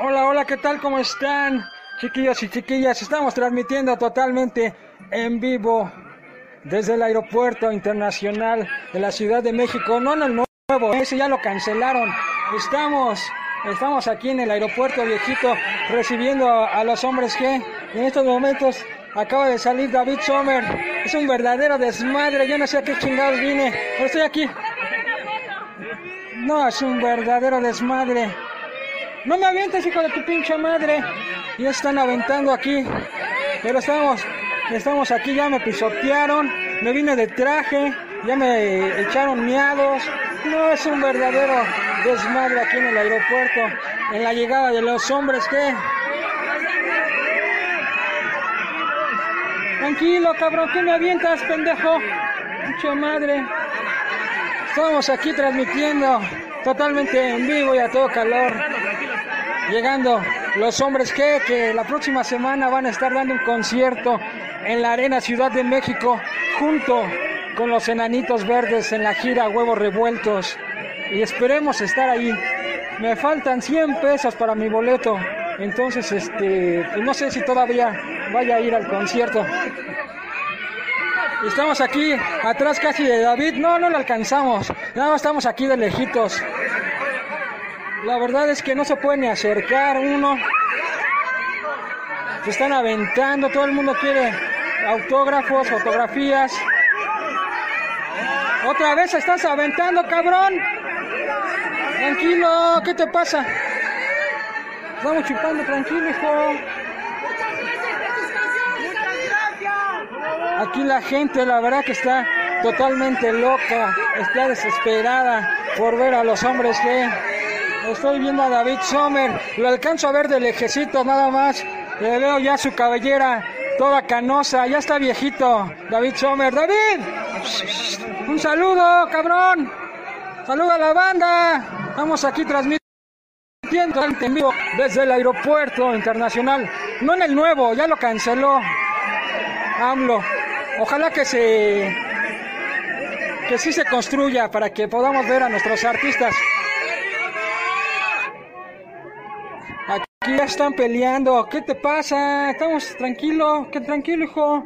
Hola, hola, ¿qué tal? ¿Cómo están? Chiquillos y chiquillas, estamos transmitiendo totalmente en vivo desde el aeropuerto internacional de la Ciudad de México. No en el nuevo, ese ya lo cancelaron. Estamos, estamos aquí en el aeropuerto viejito recibiendo a, a los hombres que en estos momentos acaba de salir David Sommer. Es un verdadero desmadre, yo no sé a qué chingados vine, pero estoy aquí. No, es un verdadero desmadre. No me avientes, hijo de tu pinche madre. Ya están aventando aquí. Pero estamos, estamos aquí, ya me pisotearon. Me vine de traje, ya me echaron miados. No, es un verdadero desmadre aquí en el aeropuerto. En la llegada de los hombres que... Tranquilo, cabrón, ¿qué me avientas, pendejo? Pinche madre. Estamos aquí transmitiendo totalmente en vivo y a todo calor. Llegando los hombres que, la próxima semana van a estar dando un concierto en la Arena Ciudad de México junto con los enanitos verdes en la gira Huevos Revueltos. Y esperemos estar ahí. Me faltan 100 pesos para mi boleto. Entonces, este, pues no sé si todavía vaya a ir al concierto. Estamos aquí atrás casi de David. No, no lo alcanzamos. Nada estamos aquí de lejitos. La verdad es que no se puede ni acercar uno. Se están aventando, todo el mundo quiere autógrafos, fotografías. Otra vez estás aventando, cabrón. Tranquilo, ¿qué te pasa? Estamos chupando, tranquilo, hijo. Aquí la gente, la verdad que está totalmente loca, está desesperada por ver a los hombres que estoy viendo a David Sommer, lo alcanzo a ver de lejecito nada más, le veo ya su cabellera toda canosa, ya está viejito, David Sommer, David, un saludo, cabrón, saluda a la banda, estamos aquí transmitiendo en vivo desde el aeropuerto internacional, no en el nuevo, ya lo canceló AMLO. Ojalá que se que sí se construya para que podamos ver a nuestros artistas. Ya están peleando. ¿Qué te pasa? Estamos tranquilo, qué tranquilo, hijo.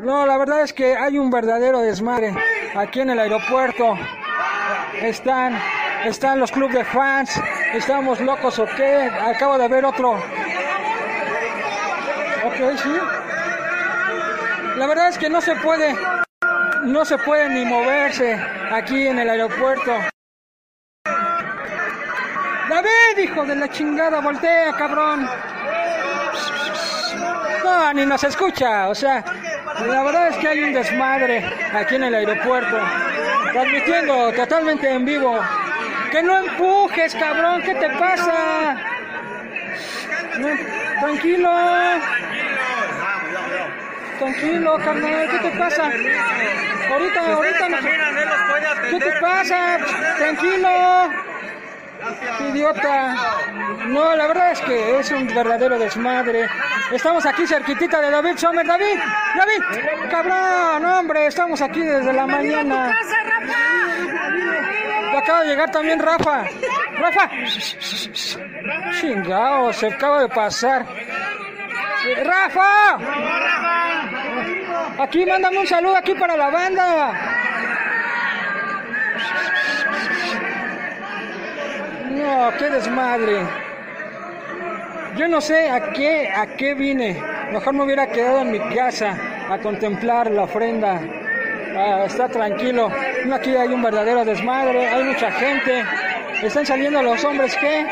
No, la verdad es que hay un verdadero desmadre aquí en el aeropuerto. Están están los clubes de fans. Estamos locos o qué? Acabo de ver otro. Ok, sí. La verdad es que no se puede, no se puede ni moverse aquí en el aeropuerto. David, hijo de la chingada, voltea, cabrón. No, ni nos escucha, o sea, la verdad es que hay un desmadre aquí en el aeropuerto. Transmitiendo totalmente en vivo. Que no empujes, cabrón, ¿qué te pasa? Tranquilo. Tranquilo, carnal, ¿qué te pasa? Ahorita, ahorita no. ¿Qué te pasa? Tranquilo. Idiota. No, la verdad es que es un verdadero desmadre. Estamos aquí cerquitita de David Sommer. David, David, cabrón, hombre, estamos aquí desde la mañana. Acaba de llegar también Rafa. Rafa. Chingao, se acaba de pasar. Rafa. Aquí, mándame un saludo aquí para la banda. No, qué desmadre. Yo no sé a qué, a qué vine. Mejor me hubiera quedado en mi casa a contemplar la ofrenda. Ah, está tranquilo. Aquí hay un verdadero desmadre, hay mucha gente. Están saliendo los hombres que.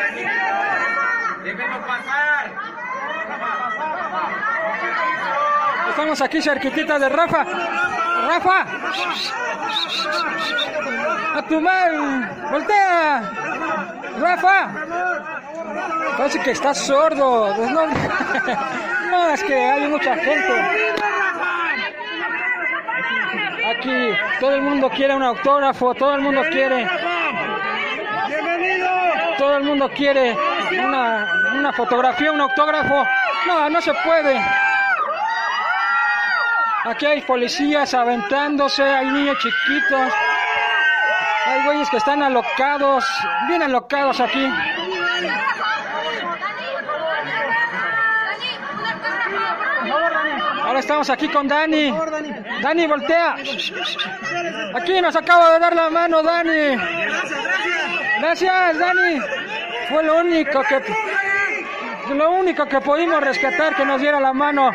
Estamos aquí cerquitita de Rafa. Rafa. A tu mal. Voltea. Rafa. Parece que estás sordo. No, no, es que hay mucha gente. Aquí todo el mundo quiere un autógrafo, todo el mundo quiere. Todo el mundo quiere una fotografía, un autógrafo. No, no se puede. Aquí hay policías aventándose, hay niños chiquitos. Hay güeyes que están alocados, bien alocados aquí. Ahora estamos aquí con Dani. Dani, voltea. Aquí nos acaba de dar la mano, Dani. Gracias, Dani. Fue lo único que lo único que pudimos rescatar que nos diera la mano.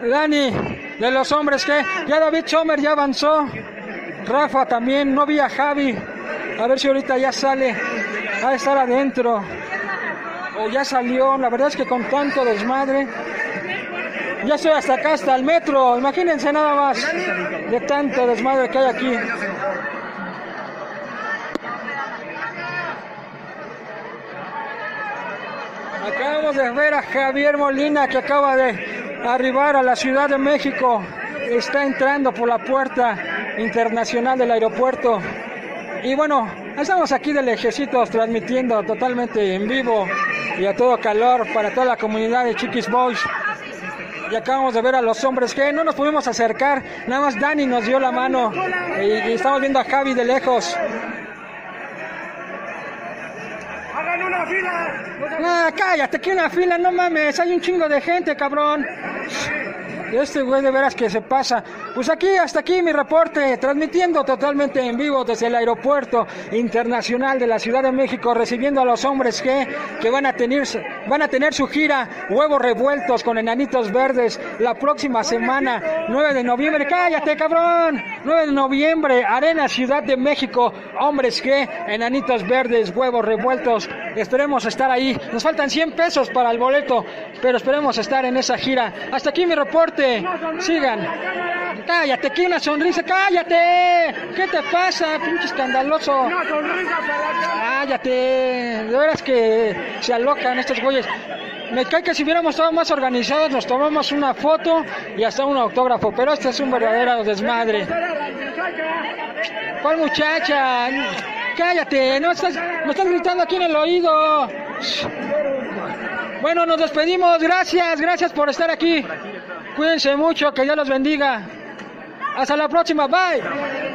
Dani de los hombres que ya David Chomer ya avanzó. Rafa también, no vi a Javi. A ver si ahorita ya sale a estar adentro. O ya salió. La verdad es que con tanto desmadre. Ya estoy hasta acá, hasta el metro. Imagínense nada más de tanto desmadre que hay aquí. Acabamos de ver a Javier Molina que acaba de arribar a la Ciudad de México. Está entrando por la puerta internacional del aeropuerto. Y bueno, estamos aquí del Ejército transmitiendo totalmente en vivo y a todo calor para toda la comunidad de Chiquis Boys. Y acabamos de ver a los hombres que no nos pudimos acercar, nada más Dani nos dio la mano y estamos viendo a Javi de lejos. ¡Hagan una fila! Ah, cállate, que una fila, no mames, hay un chingo de gente, cabrón. Este güey de veras que se pasa. Pues aquí, hasta aquí mi reporte, transmitiendo totalmente en vivo desde el aeropuerto internacional de la Ciudad de México, recibiendo a los hombres que, que van, a tener, van a tener su gira Huevos Revueltos con Enanitos Verdes la próxima semana, 9 de noviembre. Cállate, cabrón. 9 de noviembre, Arena Ciudad de México. Hombres que, Enanitos Verdes, Huevos Revueltos. Esperemos estar ahí. Nos faltan 100 pesos para el boleto, pero esperemos estar en esa gira. Hasta aquí mi reporte. Sigan. Cállate, que una sonrisa, cállate. ¿Qué te pasa, pinche escandaloso? ¡Una sonrisa para! Cállate. De veras que se alocan estos güeyes. Me cae que si hubiéramos estado más organizados nos tomamos una foto y hasta un autógrafo, pero este es un verdadero desmadre. ¿Cuál muchacha? Cállate, no estás, me estás gritando aquí en el oído. Bueno, nos despedimos. Gracias, gracias por estar aquí. Cuídense mucho, que Dios los bendiga. Hasta la próxima, bye.